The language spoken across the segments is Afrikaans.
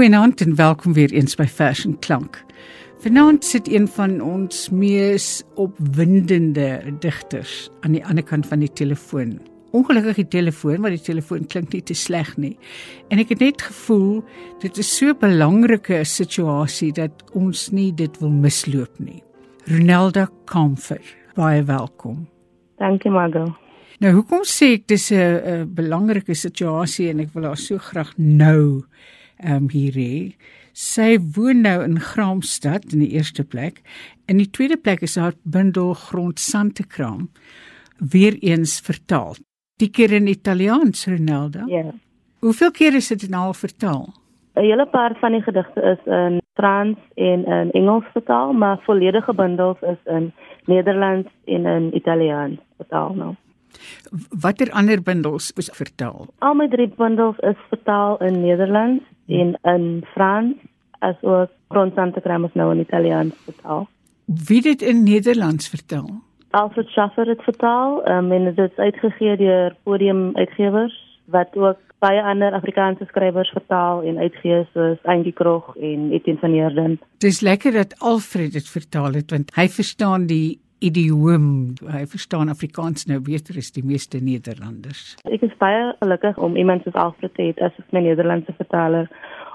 Goeienaand en welkom weer eens by Fashion Klank. Vanaand sit een van ons mees opwindende digters aan die ander kant van die telefoon. Ongelukkig die telefoon, maar die telefoon klink nie te sleg nie. En ek het net gevoel dit is so 'n belangrike situasie dat ons nie dit wil misloop nie. Ronelda Comfort, baie welkom. Dankie Margo. Nou hoekom sê ek dis 'n belangrike situasie en ek wil haar so graag nou um, hier hê. Sy woon nou in Graamsstad in die eerste plek. In die tweede plek is haar bundel Grond Santekraam weer eens vertaal. Die keer in Italiaans, Ronaldo. Ja. Hoeveel keer is dit nou vertaal? 'n Hele paar van die gedigte is in Frans en in Engels vertaal, maar volledige bundels is in Nederlands en in Italiaans vertaal nou. Watter ander bundels is vertaal? Al my drie bundels is vertaal in Nederlands en in Frans asook Gronsante Kramos nou in Italiaans vertaal. Wie dit in Nederlands vertaal? Alfred Schaffer het vertaal um, en dit is uitgegee deur Podium Uitgewers wat ook baie ander Afrikaanse skrywers vertaal en uitgee soos Angie Krog en Etienne van Heerden. Dis lekker dat Alfred dit vertaal het want hy verstaan die idioom. Hy verstaan Afrikaans nou beter as die meeste Nederlanders. Ek is baie gelukkig om iemand soos Alfred te hê as my Nederlandse vertaler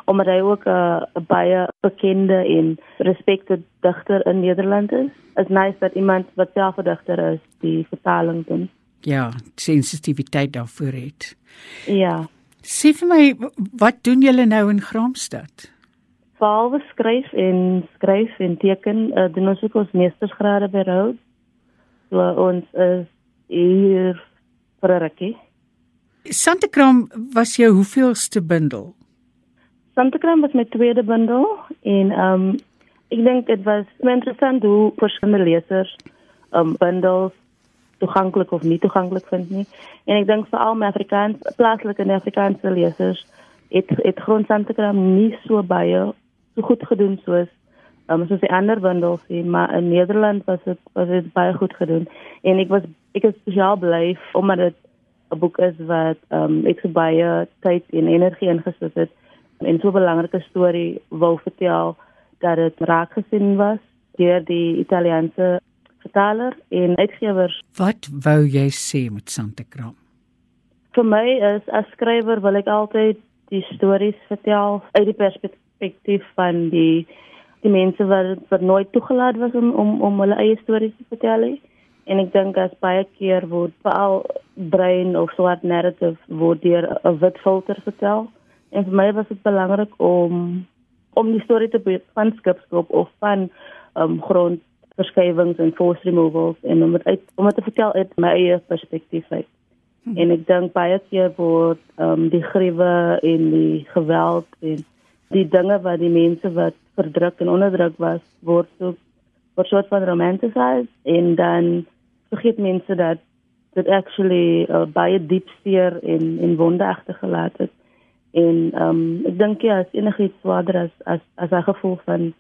omdat hy ook 'n baie bekende en respekte digter in Nederland is. Is nice dat iemand wat self 'n digter is, die vertaling doen. Ja, sensitiwiteit daarvoor het. Ja. Sê vir my, wat doen julle nou in Graamsstad? Behalwe skryf en skryf en teken, uh, doen ons ook ons meestersgrade by Rhodes. So ons is hier vir 'n rukkie. Santekram was jou hoeveelste bundel? Santekram was my tweede bundel en ehm um, ek dink dit was interessant hoe verskillende lesers ehm um, bundels toeganklik of nie toeganklik vind nie. En ek dink veral my Afrikaans plaaslike en Afrikaanse lesers het het grond Santekram nie so baie so goed gedoen soos um, soos die ander bundels nie, maar in Nederland was dit was dit baie goed gedoen. En ek was ek is spesiaal bly omdat dit 'n boek is wat um, ek so baie tyd en energie ingesit het en so 'n belangrike storie wou vertel dat dit raak gesien was deur die Italiaanse vertaler en uitgewers. Wat wou jy sê met Santekram? Vir my is as skrywer wil ek altyd die stories vertel uit die perspektief van die die mense wat wat nooit toegelaat was om om om hulle eie stories te vertel nie. En ek dink as baie keer word veral brein of swart narrative word deur 'n wit filter vertel. En vir my was dit belangrik om om die storie te van skipskop of van um, grondverskywings en force removals en om dit uit om dit te vertel uit my eie perspektief uit. Hmm. En ek dink baie keer word um, die gruwe en die geweld en die dinge wat die mense wat verdruk en onderdruk was word so word soort van romanticized en dan vergeet mense dat dit actually uh, baie diep seer en en wonde agtergelaat het. En ehm um, ek dink ja as enigiets swaarder as as as 'n gevoel van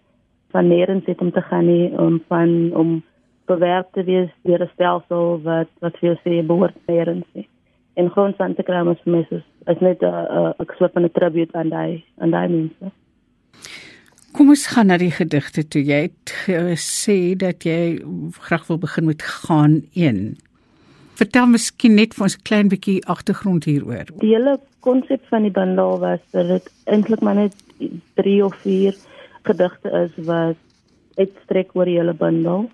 van nêrens het om te gaan nie om van om bewerk te wees deur 'n stelsel wat wat vir sê behoort nêrens nie. En grond van te kry om vir is is net 'n 'n soort van 'n tribute aan daai aan daai mense Kom ons gaan na die gedigte toe. Jy het gesê dat jy graag wil begin met gaan 1. Vertel miskien net vir ons 'n klein bietjie agtergrond hieroor. Die hele konsep van die bundel was dat dit eintlik maar net 3 of 4 gedigte is wat uitstrek oor die hele bundel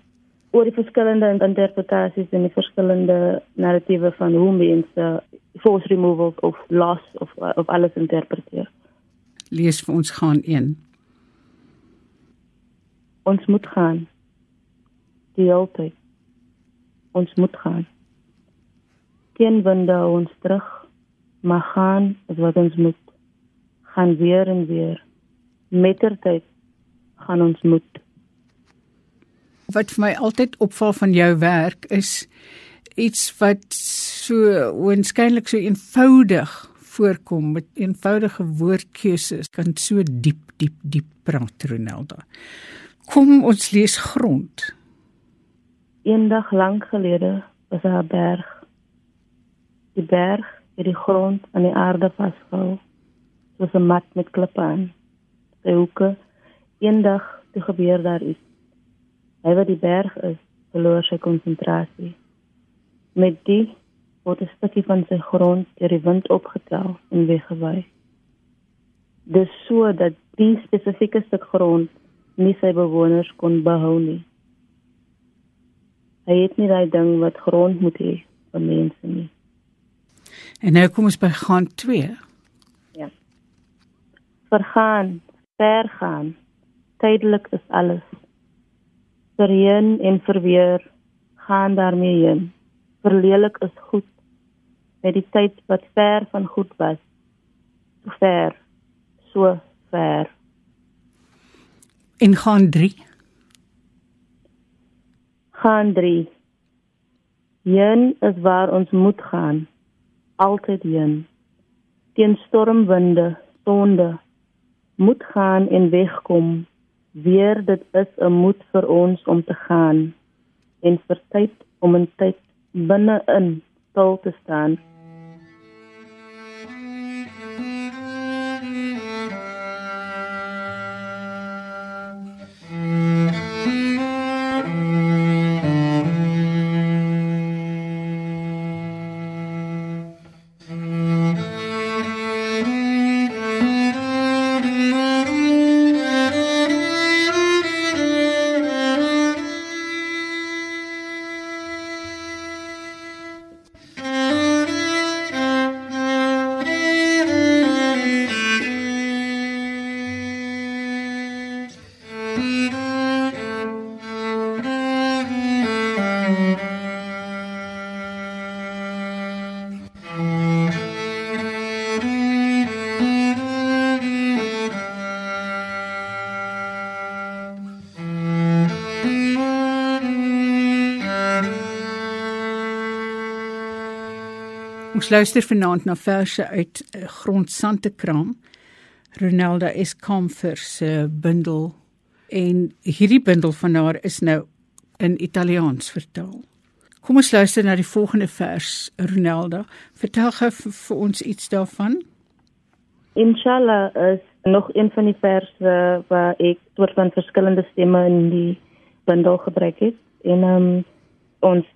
oor die verskillende interpretasies en die verskillende narratiewe van hoe mense force removal of loss of of alles interpreteer. Lees vir ons gaan een. Ons moet gaan. Die altyd. Ons moet gaan. Geen winde ons terug maar gaan is wat ons moet gaan weer en weer mettertyd gaan ons moet wat vir my altyd opval van jou werk is iets wat so oënskynlik so eenvoudig voorkom met eenvoudige woordkeuses kan so diep diep diep praat Ronelda kom ons lees grond eendag lank gelede was daar 'n berg die berg het die grond aan die aarde vasgehou soos 'n mat met klippe aan sy hoeke. Eendag toe gebeur daar iets. Hy wat die berg is, verloor sy konsentrasie. Met die word 'n stukkie van sy grond deur die wind opgetel en weggewaai. Dis so dat die spesifieke stuk grond nie sy bewoners kon behou nie. Hy het nie daai ding wat grond moet hê vir mense nie. En nou kom ons by gaan 2. Ja. Vergaan, vergaan. Tydelik is alles. Verheen en verweer gaan daarmee heen. Verlelik is goed. Met die tyd wat ver van goed was. So ver, so ver. En gaan 3. Gaan 3. Heen is waar ons moet gaan. Altyd heen. Teen stormwinde, sonde moet gaan en wegkom. Weer dit is 'n moed vir ons om te gaan en vir tyd om in tyd binne-in stil te staan. Ons luister vanaand na verse uit uh, Grondsante Kraam. Ronelda S. Comfer se bundel en hierdie bundel van haar is nou in Italiaans vertaal. Kom ons luister na die volgende vers Ronelda. Vertel gou vir ons iets daarvan. Inshallah is nog een van die verse waar ek soort van verskillende stemme in die bundel gebruik het en um, ons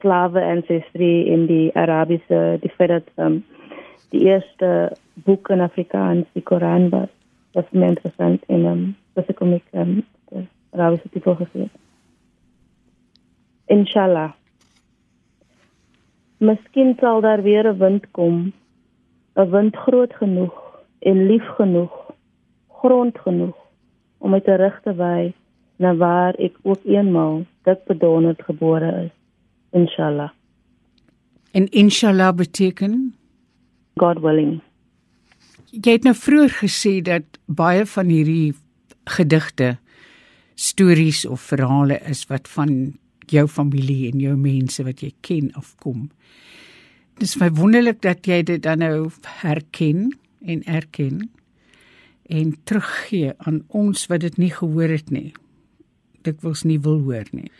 slawe ancestry in die Arabiese die feit dat um, die eerste boek in Afrikaans die Koran was was my interessant en um, dat ek kom ek um, die Arabiese titel gesien Inshallah. Miskien sal daar weer 'n wind kom. 'n wind groot genoeg en lief genoeg grond genoeg om terug te wy na waar ek ook eenmaal dik bedonderd gebore is inshallah. En inshallah beteken God willing. Jy het nou vroeër gesê dat baie van hierdie gedigte stories of verhale is wat van jou familie en jou mense wat jy ken afkom. Dis my wonderlik dat jy dit dan nou herken en erken en teruggee aan ons wat dit nie gehoor het nie. Dit wils nie wil hoor nie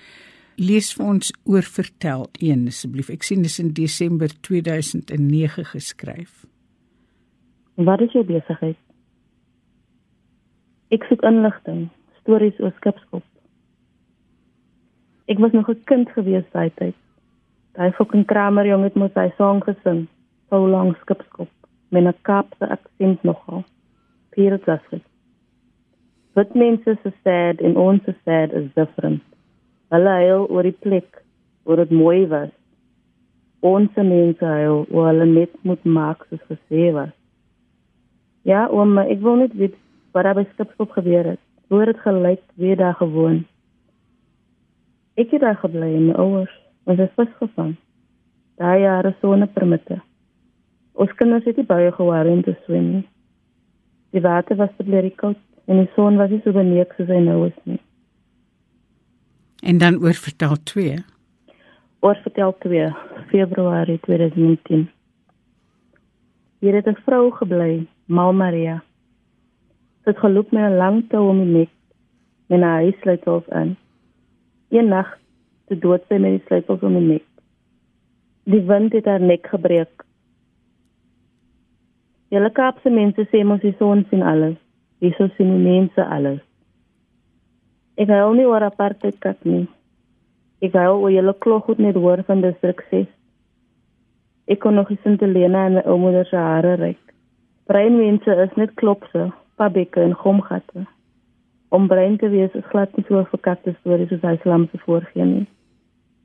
lees vir ons oor vertel een asseblief. Ek sien dis in Desember 2009 geskryf. Wat is jou besigheid? Ek soek inligting, stories oor skipskop. Ek was nog 'n kind gewees daai tyd. Daai fucking kramer jong het mos hy song gesing, so lank skipskop met 'n Kaapse aksent nogal. Peter Zasset. Wat mense se sad en ons se sad is different. Hulle huil oor die plek waar dit mooi was. Ons mense huil oor hulle net moet maak soos gesê was. Ja, oom, ek wil net weet wat daar by Skipskop gebeur het. Hoe het dit gelyk weer daar gewoon? Ek het daar gebly in my ouers, ons het vasgevang. Daai jare sone permitte. Ons kinders het nie baie gewaar om te swem nie. Die water was te blerrie koud en die son was nie so beneek soos hy nou is nie. En dan oor vertel 2. Oor vertel 2 Februarie 2010. Hier het 'n vrou gebly, Mal Maria. Sy het geloop met 'n lang tou om die nek en haar huissleutels in. Een nag te dood sy met die sleutels om die nek. Die wind het haar nek gebreek. Julle Kaapse mense sê mos die son sien alles. Hierso sien die mense alles. Ek hou nie oor apartheid kat nie. Ek hou oor julle klog goed net hoor van distrik 6. Ek kon nog eens in Helena en my oumoeder se hare ryk. Breinmense is net klopse, pabekke en gomgatte. Om brein te wees is glad nie so verkakte stories soos hy slam se voorgee nie.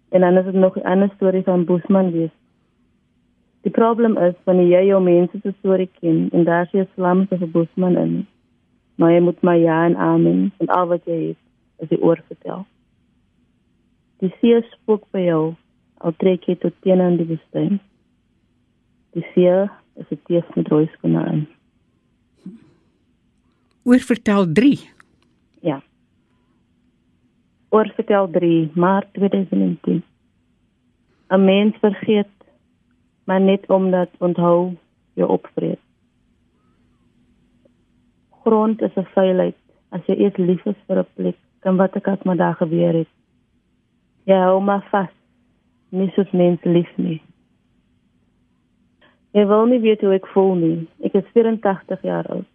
En dan is dit nog 'n ander storie van Boesman wees. Die probleem is wanneer jy jou mense se storie ken en daar sien slam se Boesman in. Maar jy moet maar ja en amen en al wat jy het as jy oor vertel. Die see spook by jou al trek jy tot teen aan die woestyn. Die see is 'n tees met rooi skoene in. Oor vertel 3. Ja. Oor vertel 3 Maart 2010. 'n Mens vergeet maar net omdat onthou jou opvreet. Grond is 'n veiligheid as jy eers lief is vir 'n plek, kan wat ek ook maar daar gebeur het. Jy hou maar vas. Nie soos mens lief nie. Ek wil nie weet hoe ek voel nie. Ek is 84 jaar oud.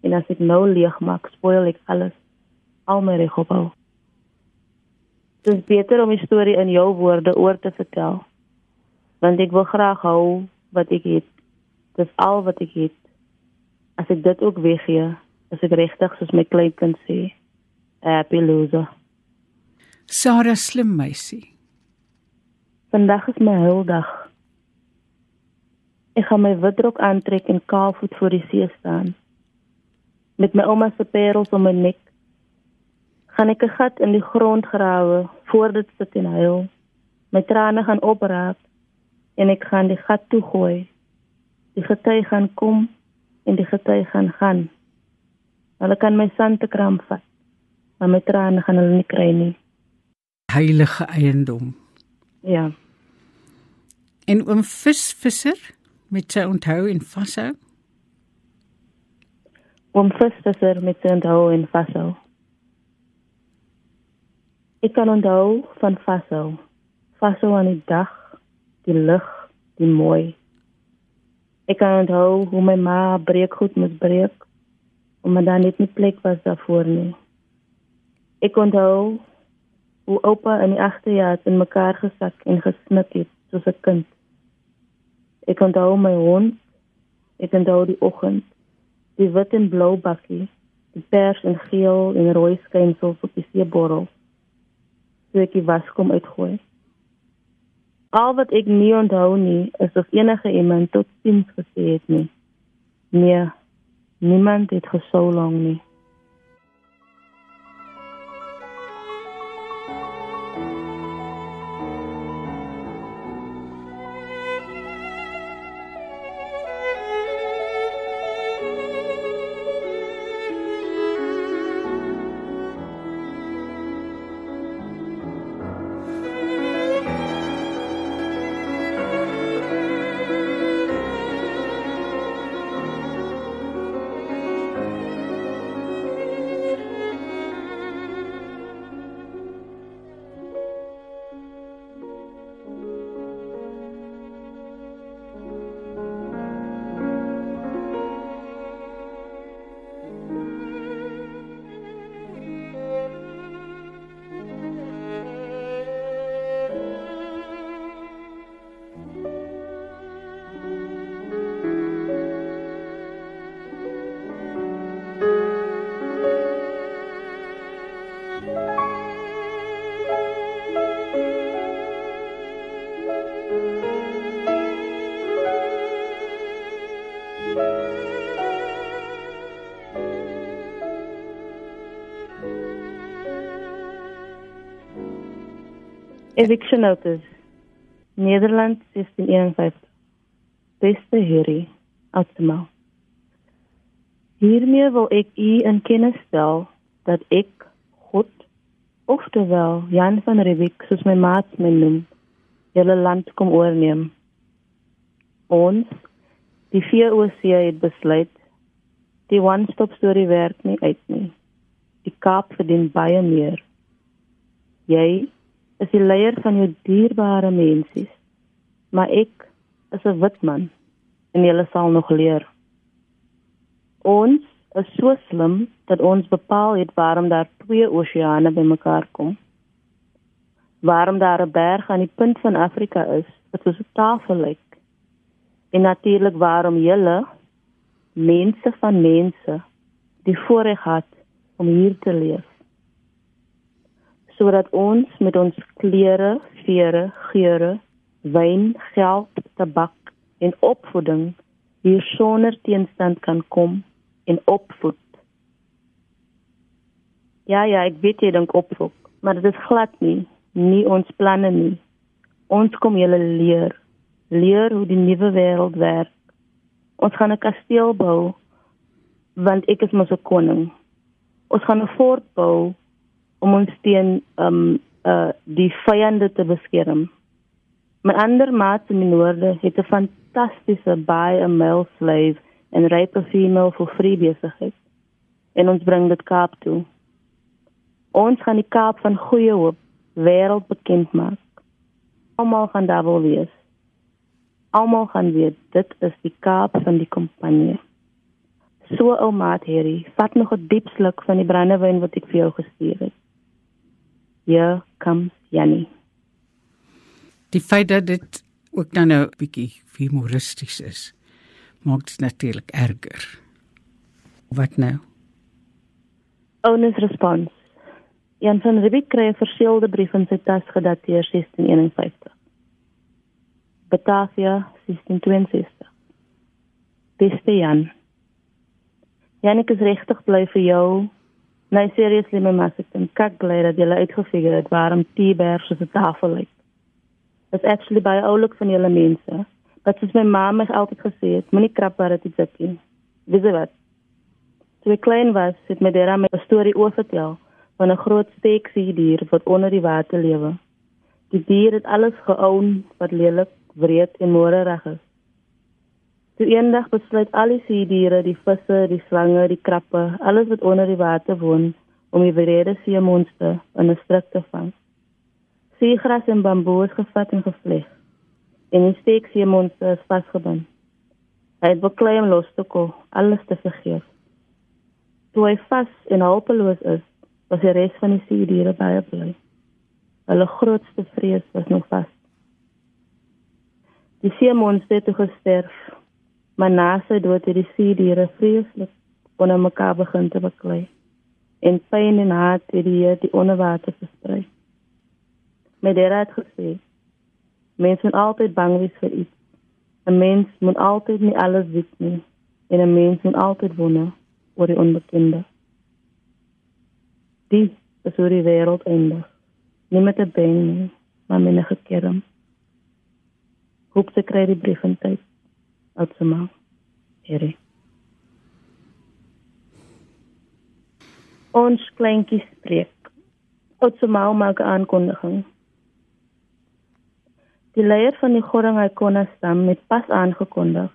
En as ek nou leeg maak, spoil ek alles. Al my reg op al. Dit is beter om die storie in jou woorde oor te vertel. Want ek wil graag hou wat ek het. Dis al wat ek het. As ek dit ook weggee, is ek regtig soos my kleinkind sê, happy loser. Sarah slim meisie. Vandag is my huildag. Ek gaan my witrok aantrek en kaalvoet voor die see staan. Met my ouma se parels om my nek. Gaan ek 'n gat in die grond grawe voor dit sit en huil. My trane gaan opraap en ek gaan die gat toegooi. Die gety gaan kom en die gety gaan gaan. Hulle kan my sand te kram vat. Maar my trane gaan hulle nie kry nie. Heilige eiendom. Ja. En oom visvisser met sy onthou en vashou. Oom visvisser met sy onthou en vashou. Ek kan onthou van vashou. Vashou aan die dag, die lig, die mooi. Ek kan onthou hoe my ma breekgoed moes breek omdat daar net nie plek was daarvoor nie. Ek onthou hoe oupa in die agterjaar in mekaar gesak en gesnit het soos 'n kind. Ek onthou my hond. Ek onthou die oggend, die wit en blou bakkie, die pers en geel en rooi skynsels op die seeborrel. So ek die waskom uitgooi. Al wat ek nie onthou nie, is of enige iemand tot sins gesê het nie. Nee, niemand het gesou lank nie. Eviction notice. Nederland 1651. Beste Harry, Oudtemaal. Hiermee wil ek u in kennis stel dat ek God, oftewel Jan van Riebeeck, soos my maat my noem, julle land kom oorneem. Ons, die VOC het besluit die one-stop story werk nie uit nie. Die Kaap verdien baie meer. Jy is die leier van jou dierbare mensies. Maar ek is 'n wit man en jy sal nog leer. Ons is so slim dat ons bepaal het waarom daar twee oseane bymekaar kom. Waarom daar 'n berg aan die punt van Afrika is wat soos 'n tafel lyk. En natuurlik waarom julle mense van mense die voorreg het om hier te leef. Sodat ons met ons klere, vere, geure, wyn, geld, tabak en opvoeding hier sonder teenstand kan kom en opvoed. Ja ja, ek weet jy dink opvoed, maar dit is glad nie nie ons planne nie. Ons kom julle leer, leer hoe die nuwe wêreld werk. Ons gaan 'n kasteel bou want ek is mos 'n koning. Ons gaan 'n fort bou om ons teen um uh die vyande te beskerm. My ander maat in die noorde het 'n fantastiese baie 'n male slave en rype female vir vrye besigheid. En ons bring dit Kaap toe. Ons gaan die Kaap van goeie hoop wêreld bekend maak. Almal gaan daar wil wees. Almal gaan weet dit is die Kaap van die kompanie. So ou maat Harry, vat nog 'n diep sluk van die brandewyn wat ek vir jou gestuur het. Hier kom Jannie. Die feit dat dit ook dan nou 'n bietjie humoristies is, maak dit natuurlik erger. Wat nou? Honest response. Jan van Riebeeck kry 'n verseelde brief in sy tas gedateer 1651. Batavia 1662. Beste Jan. Janik is regtig bly vir jou. Nee, seriously my mas ek dink kak bly dat jy uitgefigure het waarom T-berg so 'n tafel lyk. It's actually baie oulik van julle mense. Wat soos my ma my altyd gesê het, moenie krap waar dit sit nie. Dis wat. Toe ek klein was, het my dera my storie oor vertel van 'n groot steeksiedier wat onder die water lewe. Die dier het alles geown wat lelik, wreed en moererig is. Toe eendag besluit al die seediere, die visse, die slange, die krappe, alles wat onder die water woon, om die wrede seemonster in 'n strik te vang. Seegras en bamboe is gevat en gevleg. En die steekseemonster is vasgebind. Hy het beklei om los te kom, alles te vergeef. Toe hy vas en hulpeloos is, was die res van die seediere baie bly. Hulle grootste vrees was nog vas. Die seemonster het gesterf, maar na sy dood het die seediere vreeslik onder mekaar begin te beklei. En pyn en haat het die, die onderwater versprei. My dera het gesê, mense moet altyd bang wees vir iets. 'n Mens moet altyd nie alles weet nie en 'n mens moet altyd wonder oor die onbekende. Die is hoe die wêreld eindig. Nie met 'n bang nie, maar met 'n gekerm. Hoop te kry die brief in tyd. Outsema. Here. Ons kleintjie spreek. Outsema maak aankondiging. Die leier van die Goringai Konna stam het pas aangekondig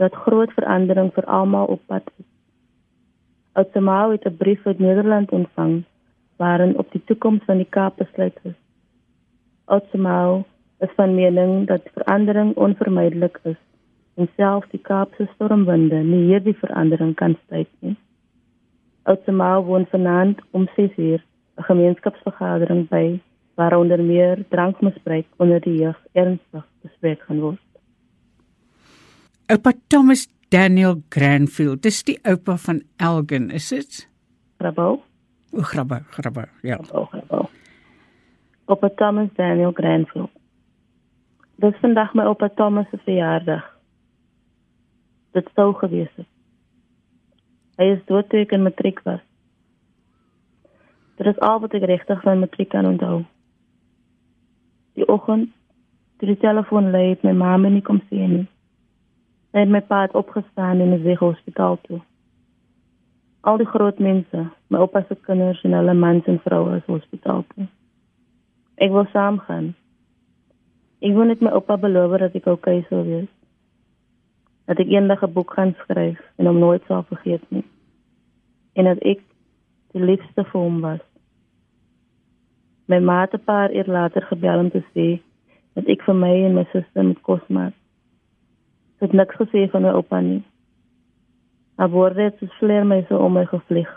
dat groot verandering vir almal op pad is. Outsema het 'n brief uit Nederland ontvang waarin op die toekoms van die Kaap besluit is. Outsema is van mening dat verandering onvermydelik is en selfs die Kaapse stormwinde nie hierdie verandering kan stuit nie. Outsema woon vanaand om 6uur 'n gemeenskapsvergadering by waaronder meer drankmisbruik onder die jeug ernstig bespreek gaan word. Oupa Thomas Daniel Granfield, dis die oupa van Elgin, is dit? Grabo? O, grabo, grabo, ja. O, grabo. Oupa Thomas Daniel Granfield. Dis vandag my oupa Thomas se verjaardag. Dit sou gewees het. Hy is dood toe ek in matriek was. Dit is al wat ek regtig van matriek kan onthou. Die oggend toe die telefoon lui, het my ma my nie kom sien nie. Sy het my pa het opgestaan en is weg hospitaal toe. Al die groot mense, my oupa se kinders en hulle mans en vroue is hospitaal toe. Ek wil saamgaan. Ek wil net my oupa beloof dat ek oukei sou wees. Dat ek eendag 'n boek gaan skryf en hom nooit sal vergeet nie. En dat ek die liefste vir hom was. My ma het 'n paar uur later gebel om te sê dat ek vir my en my suster met kos maak. Sy het niks gesê van my oupa nie. Maar woorde het soos vleermuise om my gevlieg.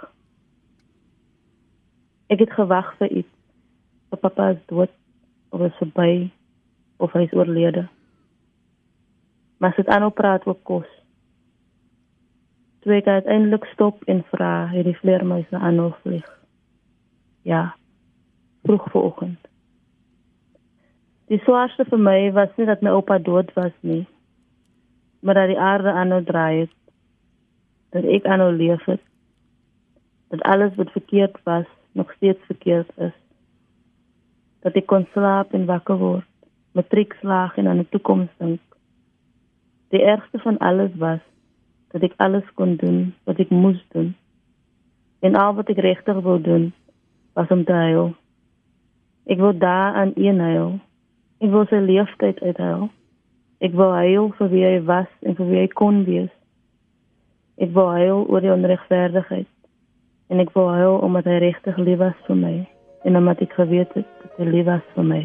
Ek het gewag vir iets. Of papa is dood of is verby of hy is oorlede. Maar sit aan op praat oor kos. Toe ek uiteindelik stop en vra, het die vleermuise aanhou vlieg. Ja. Vroeg vanoggend. Die swaarste vir my was nie dat my oupa dood was nie, maar dat die aarde aanhou draai het. Dat ek aanhou leef het. Dat alles wat verkeerd was, nog steeds verkeerd is. Dat ek kon slaap en wakker word, matriekslaag en aan die toekoms dink. Die ergste van alles was dat ek alles kon doen wat ek moes doen. En al wat ek regtig wou doen, was om te huil. Ek wou daar aan een huil. Ek wou sy leeftijd uithuil. Ek wou huil vir wie hy was en vir wie hy kon wees. Ek wou huil oor die onrechtvaardigheid. En ek wou huil omdat hy rechtig lief was vir my. En omdat ek geweet het dat hy lief was vir my.